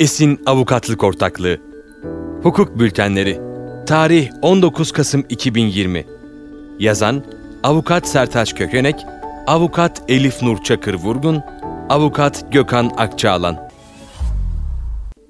Esin Avukatlık Ortaklığı Hukuk Bültenleri Tarih 19 Kasım 2020 Yazan Avukat Sertaç Kökenek Avukat Elif Nur Çakır Vurgun Avukat Gökhan Akçaalan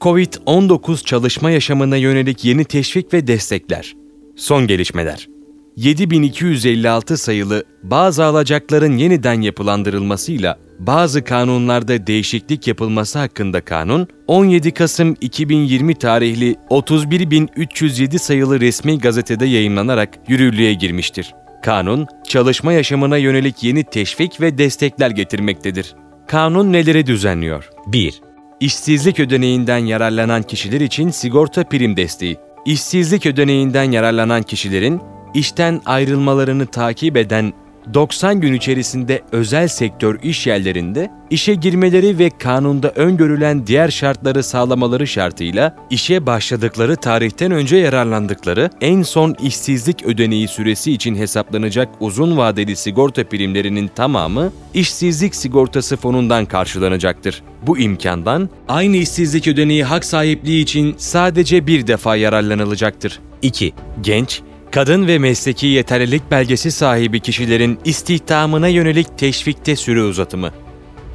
Covid-19 çalışma yaşamına yönelik yeni teşvik ve destekler. Son gelişmeler. 7256 sayılı bazı alacakların yeniden yapılandırılmasıyla bazı kanunlarda değişiklik yapılması hakkında kanun, 17 Kasım 2020 tarihli 31307 sayılı resmi gazetede yayınlanarak yürürlüğe girmiştir. Kanun, çalışma yaşamına yönelik yeni teşvik ve destekler getirmektedir. Kanun neleri düzenliyor? 1. İşsizlik ödeneğinden yararlanan kişiler için sigorta prim desteği. İşsizlik ödeneğinden yararlanan kişilerin işten ayrılmalarını takip eden 90 gün içerisinde özel sektör iş yerlerinde işe girmeleri ve kanunda öngörülen diğer şartları sağlamaları şartıyla işe başladıkları tarihten önce yararlandıkları en son işsizlik ödeneği süresi için hesaplanacak uzun vadeli sigorta primlerinin tamamı işsizlik sigortası fonundan karşılanacaktır. Bu imkandan aynı işsizlik ödeneği hak sahipliği için sadece bir defa yararlanılacaktır. 2. Genç, Kadın ve mesleki yeterlilik belgesi sahibi kişilerin istihdamına yönelik teşvikte süre uzatımı.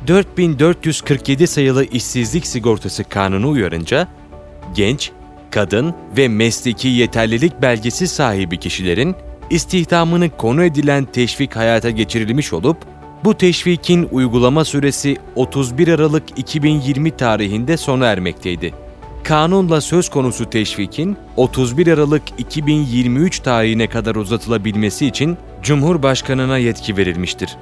4447 sayılı işsizlik sigortası kanunu uyarınca, genç, kadın ve mesleki yeterlilik belgesi sahibi kişilerin istihdamını konu edilen teşvik hayata geçirilmiş olup, bu teşvikin uygulama süresi 31 Aralık 2020 tarihinde sona ermekteydi kanunla söz konusu teşvikin 31 Aralık 2023 tarihine kadar uzatılabilmesi için Cumhurbaşkanına yetki verilmiştir.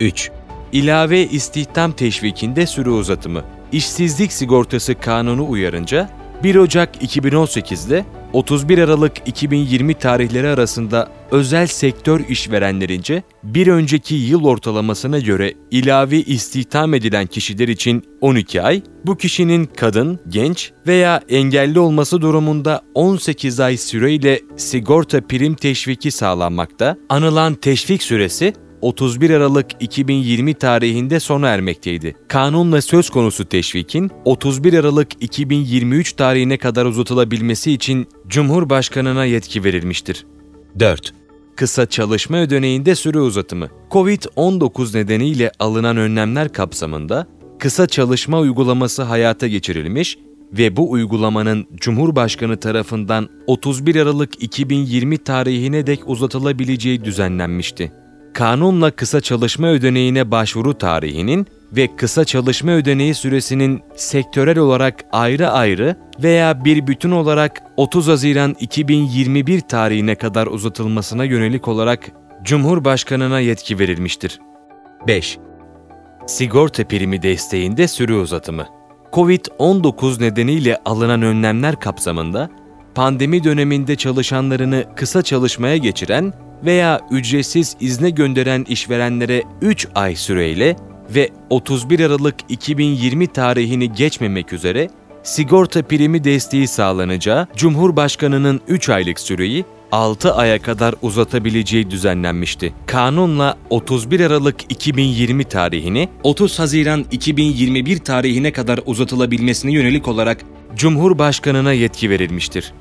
3. İlave istihdam teşvikinde süre uzatımı. İşsizlik sigortası kanunu uyarınca 1 Ocak 2018'de 31 Aralık 2020 tarihleri arasında özel sektör işverenlerince bir önceki yıl ortalamasına göre ilave istihdam edilen kişiler için 12 ay, bu kişinin kadın, genç veya engelli olması durumunda 18 ay süreyle sigorta prim teşviki sağlanmakta, anılan teşvik süresi 31 Aralık 2020 tarihinde sona ermekteydi. Kanunla söz konusu teşvikin 31 Aralık 2023 tarihine kadar uzatılabilmesi için Cumhurbaşkanına yetki verilmiştir. 4. Kısa çalışma ödeneğinde süre uzatımı. Covid-19 nedeniyle alınan önlemler kapsamında kısa çalışma uygulaması hayata geçirilmiş ve bu uygulamanın Cumhurbaşkanı tarafından 31 Aralık 2020 tarihine dek uzatılabileceği düzenlenmişti kanunla kısa çalışma ödeneğine başvuru tarihinin ve kısa çalışma ödeneği süresinin sektörel olarak ayrı ayrı veya bir bütün olarak 30 Haziran 2021 tarihine kadar uzatılmasına yönelik olarak Cumhurbaşkanına yetki verilmiştir. 5. Sigorta primi desteğinde süre uzatımı. Covid-19 nedeniyle alınan önlemler kapsamında pandemi döneminde çalışanlarını kısa çalışmaya geçiren veya ücretsiz izne gönderen işverenlere 3 ay süreyle ve 31 Aralık 2020 tarihini geçmemek üzere sigorta primi desteği sağlanacağı Cumhurbaşkanının 3 aylık süreyi 6 aya kadar uzatabileceği düzenlenmişti. Kanunla 31 Aralık 2020 tarihini 30 Haziran 2021 tarihine kadar uzatılabilmesine yönelik olarak Cumhurbaşkanına yetki verilmiştir.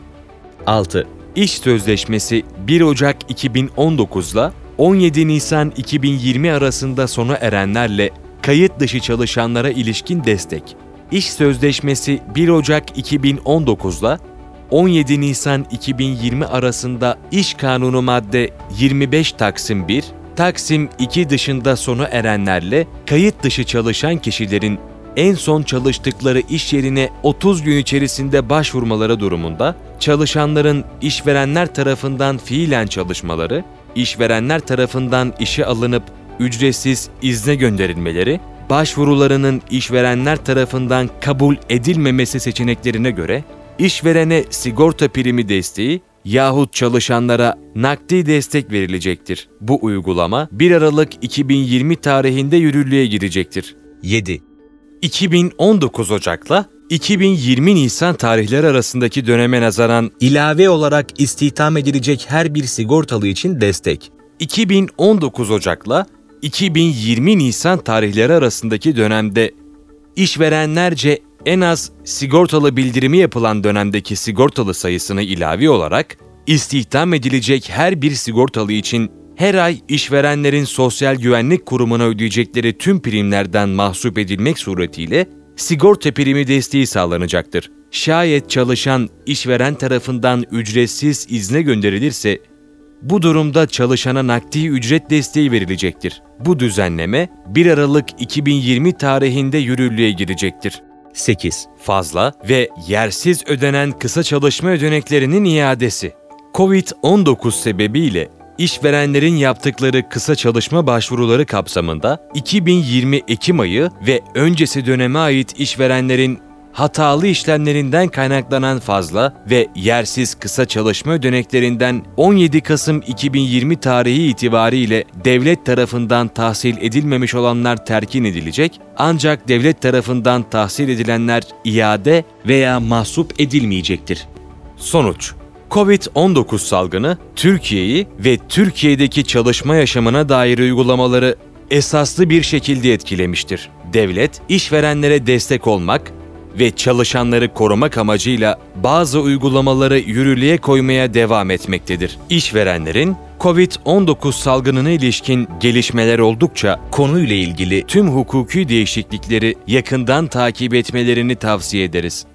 6. İş sözleşmesi 1 Ocak 2019 ile 17 Nisan 2020 arasında sona erenlerle kayıt dışı çalışanlara ilişkin destek. İş sözleşmesi 1 Ocak 2019 ile 17 Nisan 2020 arasında İş Kanunu madde 25 Taksim 1, Taksim 2 dışında sona erenlerle kayıt dışı çalışan kişilerin en son çalıştıkları iş yerine 30 gün içerisinde başvurmaları durumunda çalışanların işverenler tarafından fiilen çalışmaları, işverenler tarafından işe alınıp ücretsiz izne gönderilmeleri, başvurularının işverenler tarafından kabul edilmemesi seçeneklerine göre işverene sigorta primi desteği yahut çalışanlara nakdi destek verilecektir. Bu uygulama 1 Aralık 2020 tarihinde yürürlüğe girecektir. 7. 2019 Ocak'la 2020 Nisan tarihleri arasındaki döneme nazaran ilave olarak istihdam edilecek her bir sigortalı için destek. 2019 Ocak'la 2020 Nisan tarihleri arasındaki dönemde işverenlerce en az sigortalı bildirimi yapılan dönemdeki sigortalı sayısını ilavi olarak istihdam edilecek her bir sigortalı için her ay işverenlerin Sosyal Güvenlik Kurumu'na ödeyecekleri tüm primlerden mahsup edilmek suretiyle sigorta primi desteği sağlanacaktır. Şayet çalışan işveren tarafından ücretsiz izne gönderilirse bu durumda çalışana nakdi ücret desteği verilecektir. Bu düzenleme 1 Aralık 2020 tarihinde yürürlüğe girecektir. 8. Fazla ve yersiz ödenen kısa çalışma ödeneklerinin iadesi. Covid-19 sebebiyle işverenlerin yaptıkları kısa çalışma başvuruları kapsamında 2020 Ekim ayı ve öncesi döneme ait işverenlerin hatalı işlemlerinden kaynaklanan fazla ve yersiz kısa çalışma ödeneklerinden 17 Kasım 2020 tarihi itibariyle devlet tarafından tahsil edilmemiş olanlar terkin edilecek ancak devlet tarafından tahsil edilenler iade Veya mahsup edilmeyecektir. Sonuç Covid-19 salgını Türkiye'yi ve Türkiye'deki çalışma yaşamına dair uygulamaları esaslı bir şekilde etkilemiştir. Devlet, işverenlere destek olmak ve çalışanları korumak amacıyla bazı uygulamaları yürürlüğe koymaya devam etmektedir. İşverenlerin Covid-19 salgınına ilişkin gelişmeler oldukça Konuyla ilgili tüm hukuki değişiklikleri yakından takip etmelerini tavsiye ederiz.